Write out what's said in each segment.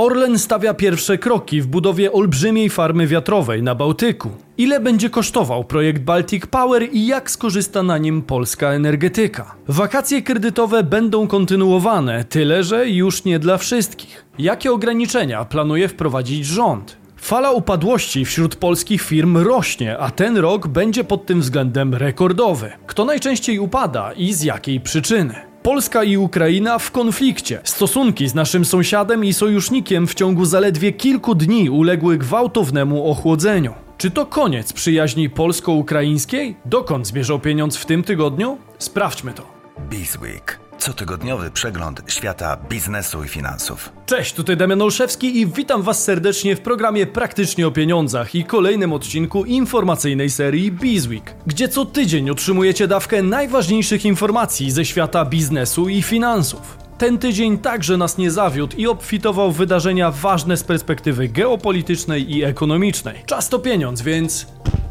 Orlen stawia pierwsze kroki w budowie olbrzymiej farmy wiatrowej na Bałtyku. Ile będzie kosztował projekt Baltic Power i jak skorzysta na nim polska energetyka? Wakacje kredytowe będą kontynuowane, tyle że już nie dla wszystkich. Jakie ograniczenia planuje wprowadzić rząd? Fala upadłości wśród polskich firm rośnie, a ten rok będzie pod tym względem rekordowy. Kto najczęściej upada i z jakiej przyczyny? Polska i Ukraina w konflikcie. Stosunki z naszym sąsiadem i sojusznikiem w ciągu zaledwie kilku dni uległy gwałtownemu ochłodzeniu. Czy to koniec przyjaźni polsko-ukraińskiej? Dokąd zmierzał pieniądz w tym tygodniu? Sprawdźmy to. Bizweek. Cotygodniowy przegląd świata biznesu i finansów. Cześć, tutaj Damian Olszewski i witam Was serdecznie w programie Praktycznie o Pieniądzach i kolejnym odcinku informacyjnej serii Bizweek, gdzie co tydzień otrzymujecie dawkę najważniejszych informacji ze świata biznesu i finansów. Ten tydzień także nas nie zawiódł i obfitował wydarzenia ważne z perspektywy geopolitycznej i ekonomicznej. Czas to pieniądz, więc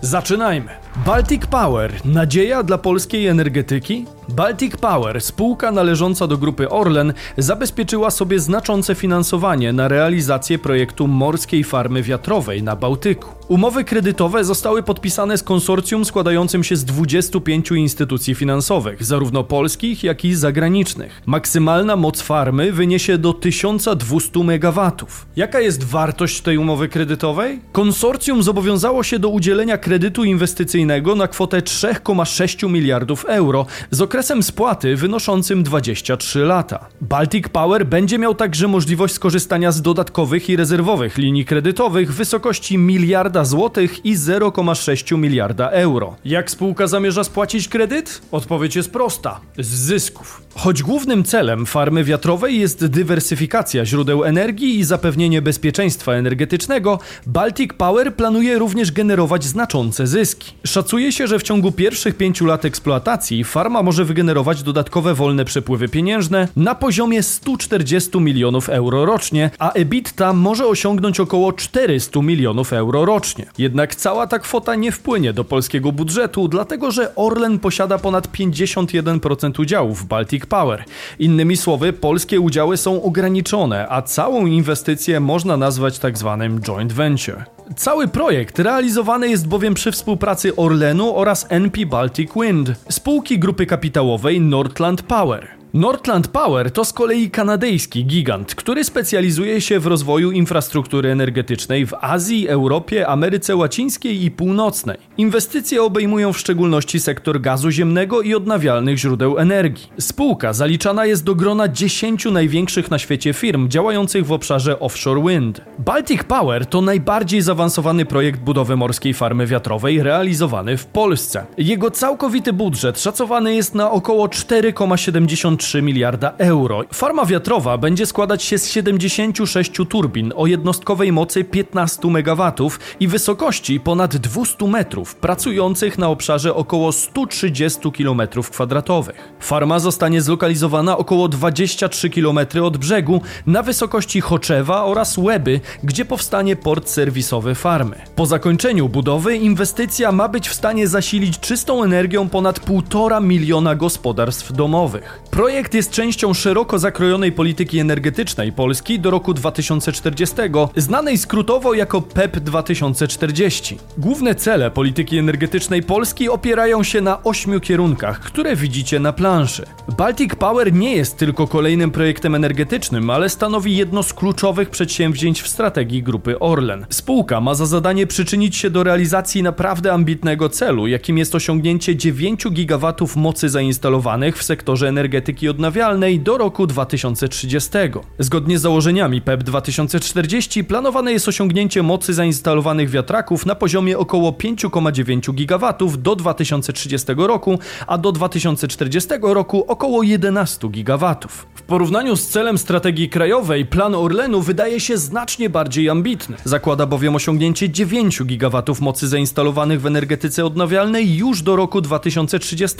zaczynajmy. Baltic Power nadzieja dla polskiej energetyki? Baltic Power, spółka należąca do grupy Orlen, zabezpieczyła sobie znaczące finansowanie na realizację projektu morskiej farmy wiatrowej na Bałtyku. Umowy kredytowe zostały podpisane z konsorcjum składającym się z 25 instytucji finansowych, zarówno polskich, jak i zagranicznych. Maksymalna moc farmy wyniesie do 1200 MW. Jaka jest wartość tej umowy kredytowej? Konsorcjum zobowiązało się do udzielenia kredytu inwestycyjnego na kwotę 3,6 miliardów euro z okresem spłaty wynoszącym 23 lata. Baltic Power będzie miał także możliwość skorzystania z dodatkowych i rezerwowych linii kredytowych w wysokości miliarda złotych i 0,6 miliarda euro. Jak spółka zamierza spłacić kredyt? Odpowiedź jest prosta: z zysków. Choć głównym celem farmy wiatrowej jest dywersyfikacja źródeł energii i zapewnienie bezpieczeństwa energetycznego, Baltic Power planuje również generować znaczące zyski. Szacuje się, że w ciągu pierwszych pięciu lat eksploatacji farma może wygenerować dodatkowe wolne przepływy pieniężne na poziomie 140 milionów euro rocznie, a EBITDA może osiągnąć około 400 milionów euro rocznie. Jednak cała ta kwota nie wpłynie do polskiego budżetu, dlatego że Orlen posiada ponad 51% udziałów w Baltic Power. Innymi słowy, polskie udziały są ograniczone, a całą inwestycję można nazwać tak zwanym joint venture. Cały projekt realizowany jest bowiem przy współpracy Orlenu oraz NP Baltic Wind, spółki grupy kapitałowej Nordland Power. Nordland Power to z kolei kanadyjski gigant, który specjalizuje się w rozwoju infrastruktury energetycznej w Azji, Europie, Ameryce Łacińskiej i Północnej. Inwestycje obejmują w szczególności sektor gazu ziemnego i odnawialnych źródeł energii. Spółka zaliczana jest do grona 10 największych na świecie firm działających w obszarze offshore wind. Baltic Power to najbardziej zaawansowany projekt budowy morskiej farmy wiatrowej realizowany w Polsce. Jego całkowity budżet szacowany jest na około 4,73 3 miliarda euro. Farma wiatrowa będzie składać się z 76 turbin o jednostkowej mocy 15 MW i wysokości ponad 200 metrów, pracujących na obszarze około 130 km2. Farma zostanie zlokalizowana około 23 km od brzegu na wysokości Choczewa oraz Łeby, gdzie powstanie port serwisowy farmy. Po zakończeniu budowy inwestycja ma być w stanie zasilić czystą energią ponad 1,5 miliona gospodarstw domowych. Projekt jest częścią szeroko zakrojonej polityki energetycznej Polski do roku 2040, znanej skrótowo jako PEP 2040. Główne cele polityki energetycznej Polski opierają się na ośmiu kierunkach, które widzicie na planszy. Baltic Power nie jest tylko kolejnym projektem energetycznym, ale stanowi jedno z kluczowych przedsięwzięć w strategii grupy Orlen. Spółka ma za zadanie przyczynić się do realizacji naprawdę ambitnego celu, jakim jest osiągnięcie 9 gigawatów mocy zainstalowanych w sektorze energetyki odnawialnej do roku 2030. Zgodnie z założeniami PEP 2040 planowane jest osiągnięcie mocy zainstalowanych wiatraków na poziomie około 5,9 gigawatów do 2030 roku, a do 2040 roku około 11 gigawatów. W porównaniu z celem strategii krajowej, plan Orlenu wydaje się znacznie bardziej ambitny. Zakłada bowiem osiągnięcie 9 gigawatów mocy zainstalowanych w energetyce odnawialnej już do roku 2030.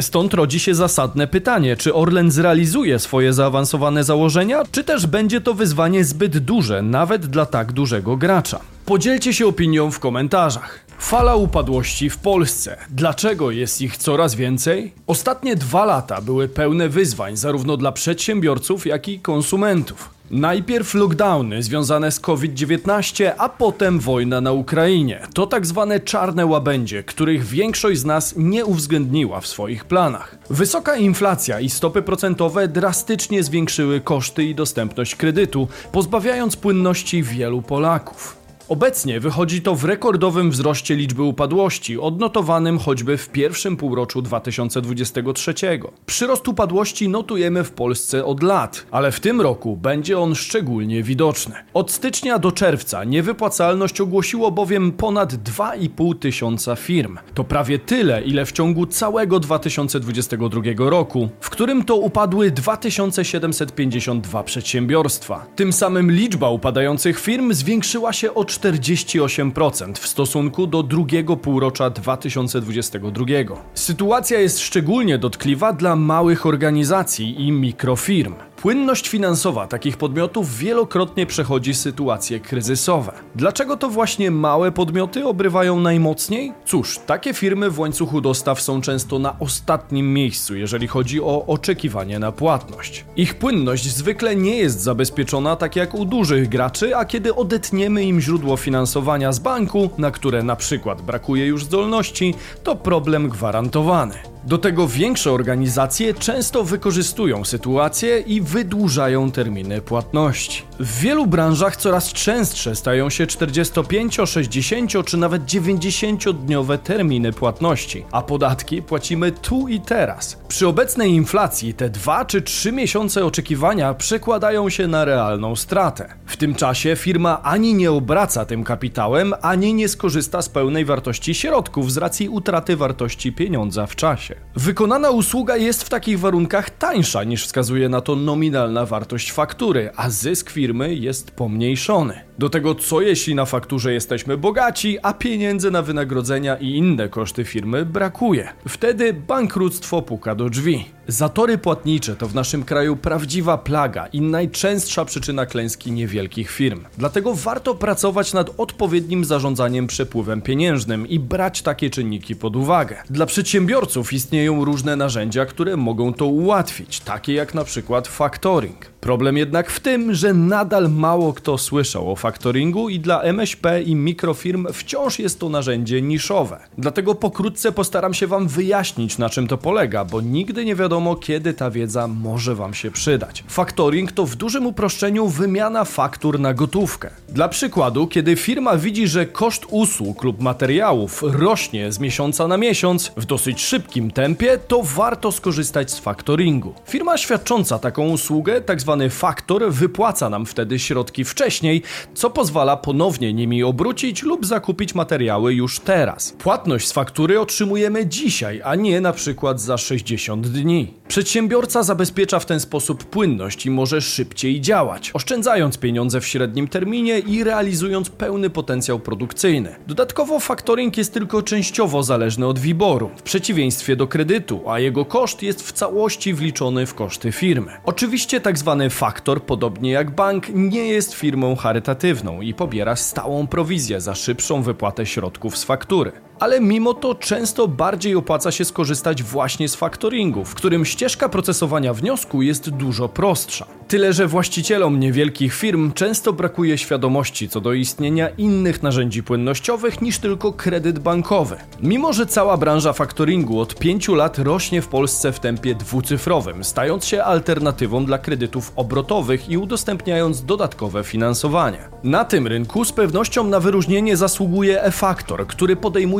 Stąd rodzi się zasadne pytanie, czy Orlen zrealizuje swoje zaawansowane założenia, czy też będzie to wyzwanie zbyt duże, nawet dla tak dużego gracza. Podzielcie się opinią w komentarzach. Fala upadłości w Polsce. Dlaczego jest ich coraz więcej? Ostatnie dwa lata były pełne wyzwań zarówno dla przedsiębiorców, jak i konsumentów. Najpierw lockdowny związane z COVID-19, a potem wojna na Ukrainie. To tak zwane czarne łabędzie, których większość z nas nie uwzględniła w swoich planach. Wysoka inflacja i stopy procentowe drastycznie zwiększyły koszty i dostępność kredytu, pozbawiając płynności wielu Polaków. Obecnie wychodzi to w rekordowym wzroście liczby upadłości, odnotowanym choćby w pierwszym półroczu 2023. Przyrost upadłości notujemy w Polsce od lat, ale w tym roku będzie on szczególnie widoczny. Od stycznia do czerwca niewypłacalność ogłosiło bowiem ponad 2,5 tysiąca firm. To prawie tyle, ile w ciągu całego 2022 roku, w którym to upadły 2752 przedsiębiorstwa. Tym samym liczba upadających firm zwiększyła się o 48% w stosunku do drugiego półrocza 2022. Sytuacja jest szczególnie dotkliwa dla małych organizacji i mikrofirm. Płynność finansowa takich podmiotów wielokrotnie przechodzi sytuacje kryzysowe. Dlaczego to właśnie małe podmioty obrywają najmocniej? Cóż, takie firmy w łańcuchu dostaw są często na ostatnim miejscu, jeżeli chodzi o oczekiwanie na płatność. Ich płynność zwykle nie jest zabezpieczona tak jak u dużych graczy, a kiedy odetniemy im źródło finansowania z banku, na które na przykład brakuje już zdolności, to problem gwarantowany. Do tego większe organizacje często wykorzystują sytuację i wydłużają terminy płatności. W wielu branżach coraz częstsze stają się 45, 60 czy nawet 90-dniowe terminy płatności, a podatki płacimy tu i teraz. Przy obecnej inflacji te 2 czy 3 miesiące oczekiwania przekładają się na realną stratę. W tym czasie firma ani nie obraca tym kapitałem, ani nie skorzysta z pełnej wartości środków z racji utraty wartości pieniądza w czasie. Wykonana usługa jest w takich warunkach tańsza niż wskazuje na to nominalna wartość faktury, a zysk firmy jest pomniejszony. Do tego co jeśli na fakturze jesteśmy bogaci, a pieniędzy na wynagrodzenia i inne koszty firmy brakuje. Wtedy bankructwo puka do drzwi. Zatory płatnicze to w naszym kraju prawdziwa plaga i najczęstsza przyczyna klęski niewielkich firm. Dlatego warto pracować nad odpowiednim zarządzaniem przepływem pieniężnym i brać takie czynniki pod uwagę. Dla przedsiębiorców istnieją różne narzędzia, które mogą to ułatwić, takie jak na przykład factoring. Problem jednak w tym, że nadal mało kto słyszał o faktoringu i dla MŚP i mikrofirm wciąż jest to narzędzie niszowe. Dlatego pokrótce postaram się Wam wyjaśnić na czym to polega, bo nigdy nie wiadomo kiedy ta wiedza może Wam się przydać. Faktoring to w dużym uproszczeniu wymiana faktur na gotówkę. Dla przykładu, kiedy firma widzi, że koszt usług lub materiałów rośnie z miesiąca na miesiąc w dosyć szybkim tempie, to warto skorzystać z faktoringu. Firma świadcząca taką usługę, tak faktor, wypłaca nam wtedy środki wcześniej, co pozwala ponownie nimi obrócić lub zakupić materiały już teraz. Płatność z faktury otrzymujemy dzisiaj, a nie na przykład za 60 dni. Przedsiębiorca zabezpiecza w ten sposób płynność i może szybciej działać, oszczędzając pieniądze w średnim terminie i realizując pełny potencjał produkcyjny. Dodatkowo faktoring jest tylko częściowo zależny od WIBOR-u, w przeciwieństwie do kredytu, a jego koszt jest w całości wliczony w koszty firmy. Oczywiście tak zwany faktor, podobnie jak bank, nie jest firmą charytatywną i pobiera stałą prowizję za szybszą wypłatę środków z faktury ale mimo to często bardziej opłaca się skorzystać właśnie z faktoringu, w którym ścieżka procesowania wniosku jest dużo prostsza. Tyle, że właścicielom niewielkich firm często brakuje świadomości co do istnienia innych narzędzi płynnościowych niż tylko kredyt bankowy. Mimo, że cała branża faktoringu od 5 lat rośnie w Polsce w tempie dwucyfrowym, stając się alternatywą dla kredytów obrotowych i udostępniając dodatkowe finansowanie. Na tym rynku z pewnością na wyróżnienie zasługuje e-faktor, który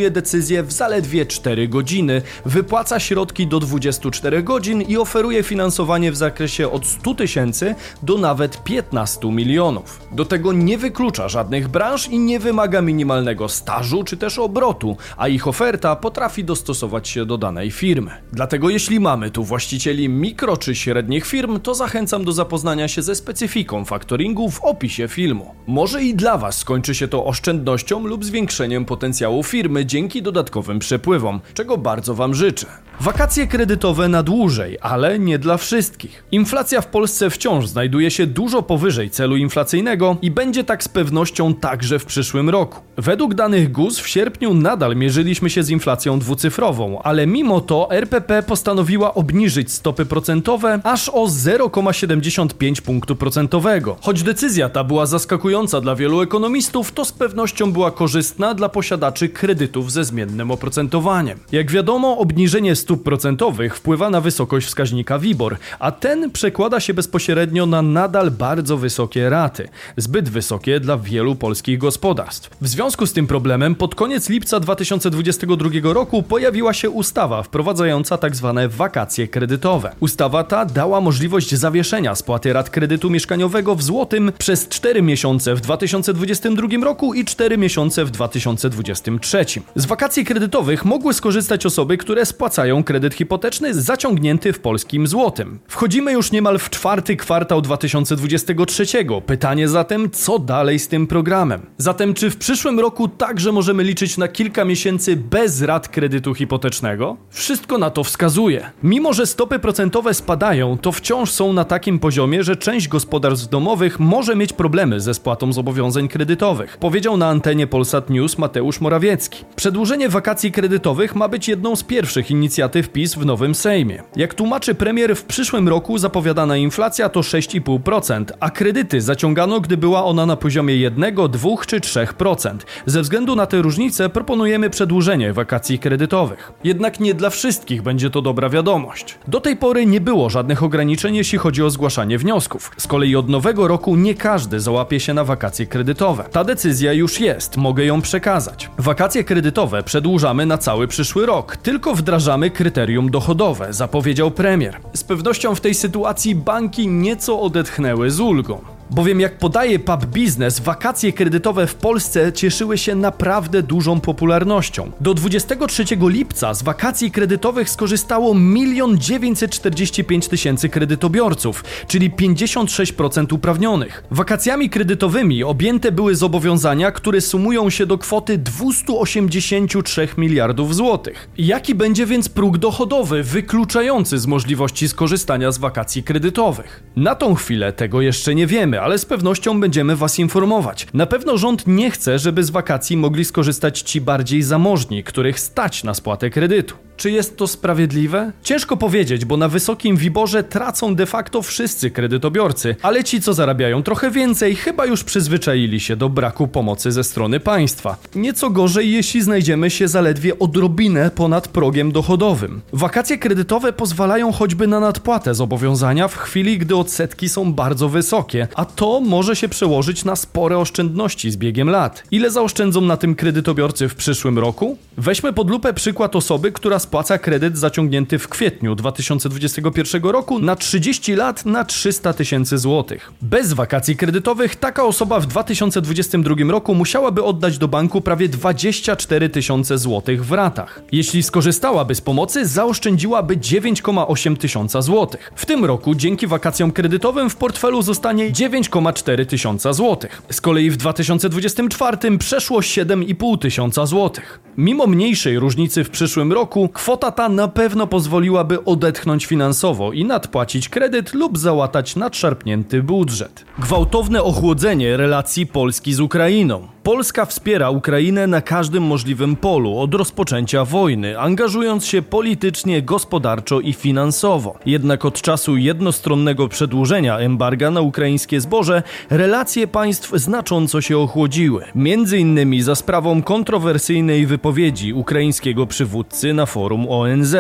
podejmuje decyzję w zaledwie 4 godziny, wypłaca środki do 24 godzin i oferuje finansowanie w zakresie od 100 tysięcy do nawet 15 milionów. Do tego nie wyklucza żadnych branż i nie wymaga minimalnego stażu czy też obrotu, a ich oferta potrafi dostosować się do danej firmy. Dlatego jeśli mamy tu właścicieli mikro czy średnich firm, to zachęcam do zapoznania się ze specyfiką faktoringu w opisie filmu. Może i dla Was skończy się to oszczędnością lub zwiększeniem potencjału firmy dzięki dodatkowym przepływom, czego bardzo Wam życzę. Wakacje kredytowe na dłużej, ale nie dla wszystkich. Inflacja w Polsce wciąż znajduje się dużo powyżej celu inflacyjnego i będzie tak z pewnością także w przyszłym roku. Według danych GUS w sierpniu nadal mierzyliśmy się z inflacją dwucyfrową, ale mimo to RPP postanowiła obniżyć stopy procentowe aż o 0,75 punktu procentowego. Choć decyzja ta była zaskakująca dla wielu ekonomistów, to z pewnością była korzystna dla posiadaczy kredytów ze zmiennym oprocentowaniem. Jak wiadomo, obniżenie stóp procentowych wpływa na wysokość wskaźnika WIBOR, a ten przekłada się bezpośrednio na nadal bardzo wysokie raty, zbyt wysokie dla wielu polskich gospodarstw. W związku z tym problemem pod koniec lipca 2022 roku pojawiła się ustawa wprowadzająca tzw. Tak wakacje kredytowe. Ustawa ta dała możliwość zawieszenia spłaty rat kredytu mieszkaniowego w złotym przez 4 miesiące w 2022 roku i 4 miesiące w 2023. Z wakacji kredytowych mogły skorzystać osoby, które spłacają kredyt hipoteczny zaciągnięty w polskim złotym. Wchodzimy już niemal w czwarty kwartał 2023. Pytanie zatem, co dalej z tym programem? Zatem, czy w przyszłym roku także możemy liczyć na kilka miesięcy bez rat kredytu hipotecznego? Wszystko na to wskazuje. Mimo, że stopy procentowe spadają, to wciąż są na takim poziomie, że część gospodarstw domowych może mieć problemy ze spłatą zobowiązań kredytowych, powiedział na antenie Polsat News Mateusz Morawiecki. Przedłużenie wakacji kredytowych ma być jedną z pierwszych inicjatyw PiS w nowym Sejmie. Jak tłumaczy premier, w przyszłym roku zapowiadana inflacja to 6,5%, a kredyty zaciągano, gdy była ona na poziomie 1, 2 czy 3%. Ze względu na te różnice proponujemy przedłużenie wakacji kredytowych. Jednak nie dla wszystkich będzie to dobra wiadomość. Do tej pory nie było żadnych ograniczeń, jeśli chodzi o zgłaszanie wniosków. Z kolei od nowego roku nie każdy załapie się na wakacje kredytowe. Ta decyzja już jest, mogę ją przekazać. Wakacje kredytowe przedłużamy na cały przyszły rok, tylko wdrażamy kryterium dochodowe, zapowiedział premier. Z pewnością w tej sytuacji banki nieco odetchnęły z ulgą. Bowiem jak podaje Pub Business, wakacje kredytowe w Polsce cieszyły się naprawdę dużą popularnością. Do 23 lipca z wakacji kredytowych skorzystało 1 945 tysięcy kredytobiorców, czyli 56% uprawnionych. Wakacjami kredytowymi objęte były zobowiązania, które sumują się do kwoty 283 miliardów złotych. Jaki będzie więc próg dochodowy wykluczający z możliwości skorzystania z wakacji kredytowych? Na tą chwilę tego jeszcze nie wiemy wiemy, ale z pewnością będziemy Was informować. Na pewno rząd nie chce, żeby z wakacji mogli skorzystać ci bardziej zamożni, których stać na spłatę kredytu. Czy jest to sprawiedliwe? Ciężko powiedzieć, bo na wysokim wiborze tracą de facto wszyscy kredytobiorcy, ale ci, co zarabiają trochę więcej, chyba już przyzwyczaili się do braku pomocy ze strony państwa. Nieco gorzej, jeśli znajdziemy się zaledwie odrobinę ponad progiem dochodowym. Wakacje kredytowe pozwalają choćby na nadpłatę zobowiązania w chwili, gdy odsetki są bardzo wysokie, a to może się przełożyć na spore oszczędności z biegiem lat. Ile zaoszczędzą na tym kredytobiorcy w przyszłym roku? Weźmy pod lupę przykład osoby, która spłaca kredyt zaciągnięty w kwietniu 2021 roku na 30 lat na 300 tysięcy złotych. Bez wakacji kredytowych taka osoba w 2022 roku musiałaby oddać do banku prawie 24 tysiące złotych w ratach. Jeśli skorzystałaby z pomocy, zaoszczędziłaby 9,8 tysiąca złotych. W tym roku dzięki wakacjom kredytowym w portfelu zostanie 9,4 tysiąca złotych. Z kolei w 2024 przeszło 7,5 tysiąca złotych. Mimo mniejszej różnicy w przyszłym roku, kwota ta na pewno pozwoliłaby odetchnąć finansowo i nadpłacić kredyt lub załatać nadszarpnięty budżet. Gwałtowne ochłodzenie relacji Polski z Ukrainą. Polska wspiera Ukrainę na każdym możliwym polu od rozpoczęcia wojny, angażując się politycznie, gospodarczo i finansowo. Jednak od czasu jednostronnego przedłużenia embarga na ukraińskie zboże, relacje państw znacząco się ochłodziły. Między innymi za sprawą kontrowersyjnej wypowiedzi ukraińskiego przywódcy na forum ONZ.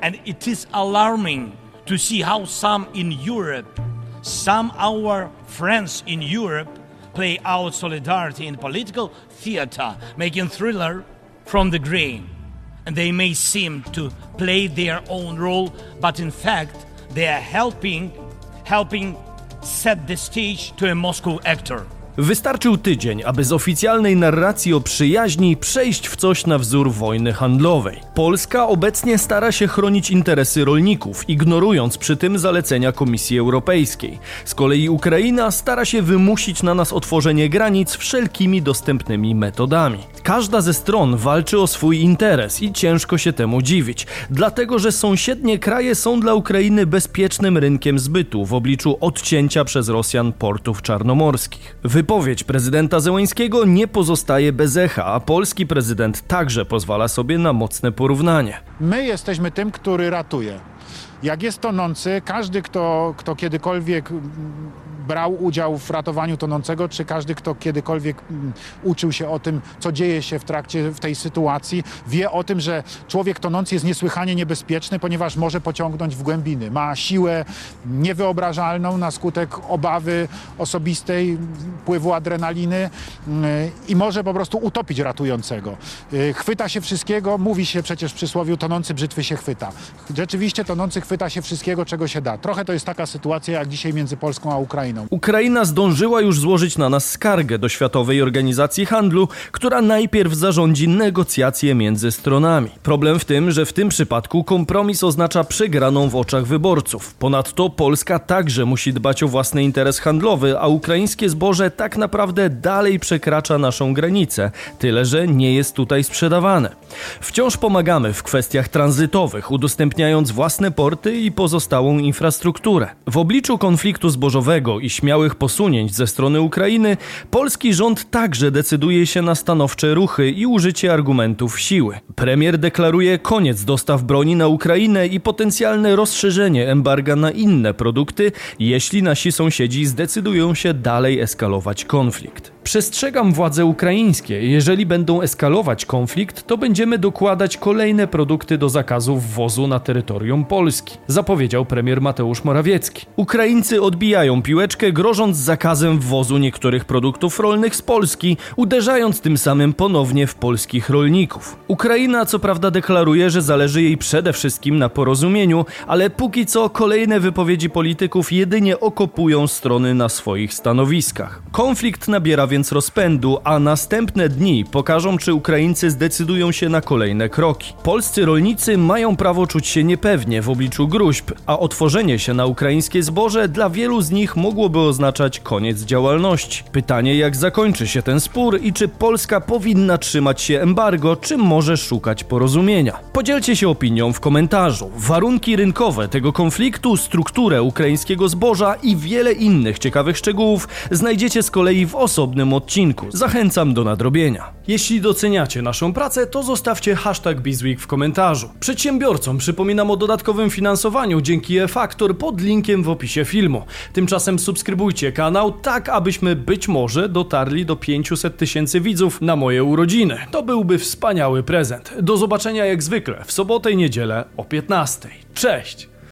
And it is alarming to see how some in Europe, some our friends in Europe play out solidarity in political theater, making thriller from the green. And they may seem to play their own role, but in fact, they are helping, helping set the stage to a Moscow actor. Wystarczył tydzień, aby z oficjalnej narracji o przyjaźni przejść w coś na wzór wojny handlowej. Polska obecnie stara się chronić interesy rolników, ignorując przy tym zalecenia Komisji Europejskiej. Z kolei Ukraina stara się wymusić na nas otworzenie granic wszelkimi dostępnymi metodami. Każda ze stron walczy o swój interes i ciężko się temu dziwić, dlatego że sąsiednie kraje są dla Ukrainy bezpiecznym rynkiem zbytu w obliczu odcięcia przez Rosjan portów czarnomorskich. Wypowiedź prezydenta Zełańskiego nie pozostaje bez echa, a polski prezydent także pozwala sobie na mocne porównanie. My jesteśmy tym, który ratuje. Jak jest tonący, każdy, kto, kto kiedykolwiek brał udział w ratowaniu tonącego, czy każdy, kto kiedykolwiek mm, uczył się o tym, co dzieje się w trakcie w tej sytuacji, wie o tym, że człowiek tonący jest niesłychanie niebezpieczny, ponieważ może pociągnąć w głębiny. Ma siłę niewyobrażalną na skutek obawy osobistej, pływu adrenaliny mm, i może po prostu utopić ratującego. Y, Chwyta się wszystkiego, mówi się przecież w przysłowiu tonący brzytwy się chwyta. Rzeczywiście tonący chwyta się wszystkiego, czego się da. Trochę to jest taka sytuacja jak dzisiaj między Polską a Ukrainą. Ukraina zdążyła już złożyć na nas skargę do Światowej Organizacji Handlu, która najpierw zarządzi negocjacje między stronami. Problem w tym, że w tym przypadku kompromis oznacza przegraną w oczach wyborców. Ponadto Polska także musi dbać o własny interes handlowy, a ukraińskie zboże tak naprawdę dalej przekracza naszą granicę, tyle że nie jest tutaj sprzedawane. Wciąż pomagamy w kwestiach tranzytowych, udostępniając własne porty i pozostałą infrastrukturę. W obliczu konfliktu zbożowego i śmiałych posunięć ze strony Ukrainy, polski rząd także decyduje się na stanowcze ruchy i użycie argumentów siły. Premier deklaruje koniec dostaw broni na Ukrainę i potencjalne rozszerzenie embarga na inne produkty, jeśli nasi sąsiedzi zdecydują się dalej eskalować konflikt. Przestrzegam władze ukraińskie, jeżeli będą eskalować konflikt, to będziemy dokładać kolejne produkty do zakazu wwozu na terytorium Polski, zapowiedział premier Mateusz Morawiecki. Ukraińcy odbijają piłeczkę, grożąc zakazem wwozu niektórych produktów rolnych z Polski, uderzając tym samym ponownie w polskich rolników. Ukraina co prawda deklaruje, że zależy jej przede wszystkim na porozumieniu, ale póki co kolejne wypowiedzi polityków jedynie okopują strony na swoich stanowiskach. Konflikt nabiera więc rozpędu, a następne dni pokażą, czy Ukraińcy zdecydują się na kolejne kroki. Polscy rolnicy mają prawo czuć się niepewnie w obliczu gruźb, a otworzenie się na ukraińskie zboże dla wielu z nich mogłoby oznaczać koniec działalności. Pytanie, jak zakończy się ten spór i czy Polska powinna trzymać się embargo, czy może szukać porozumienia. Podzielcie się opinią w komentarzu. Warunki rynkowe tego konfliktu, strukturę ukraińskiego zboża i wiele innych ciekawych szczegółów znajdziecie z kolei w osobnym odcinku. Zachęcam do nadrobienia. Jeśli doceniacie naszą pracę, to zostawcie hashtag Bizweek w komentarzu. Przedsiębiorcom przypominam o dodatkowym finansowaniu dzięki e-faktor pod linkiem w opisie filmu. Tymczasem subskrybujcie kanał tak, abyśmy być może dotarli do 500 tysięcy widzów na moje urodziny. To byłby wspaniały prezent. Do zobaczenia jak zwykle w sobotę i niedzielę o 15. Cześć!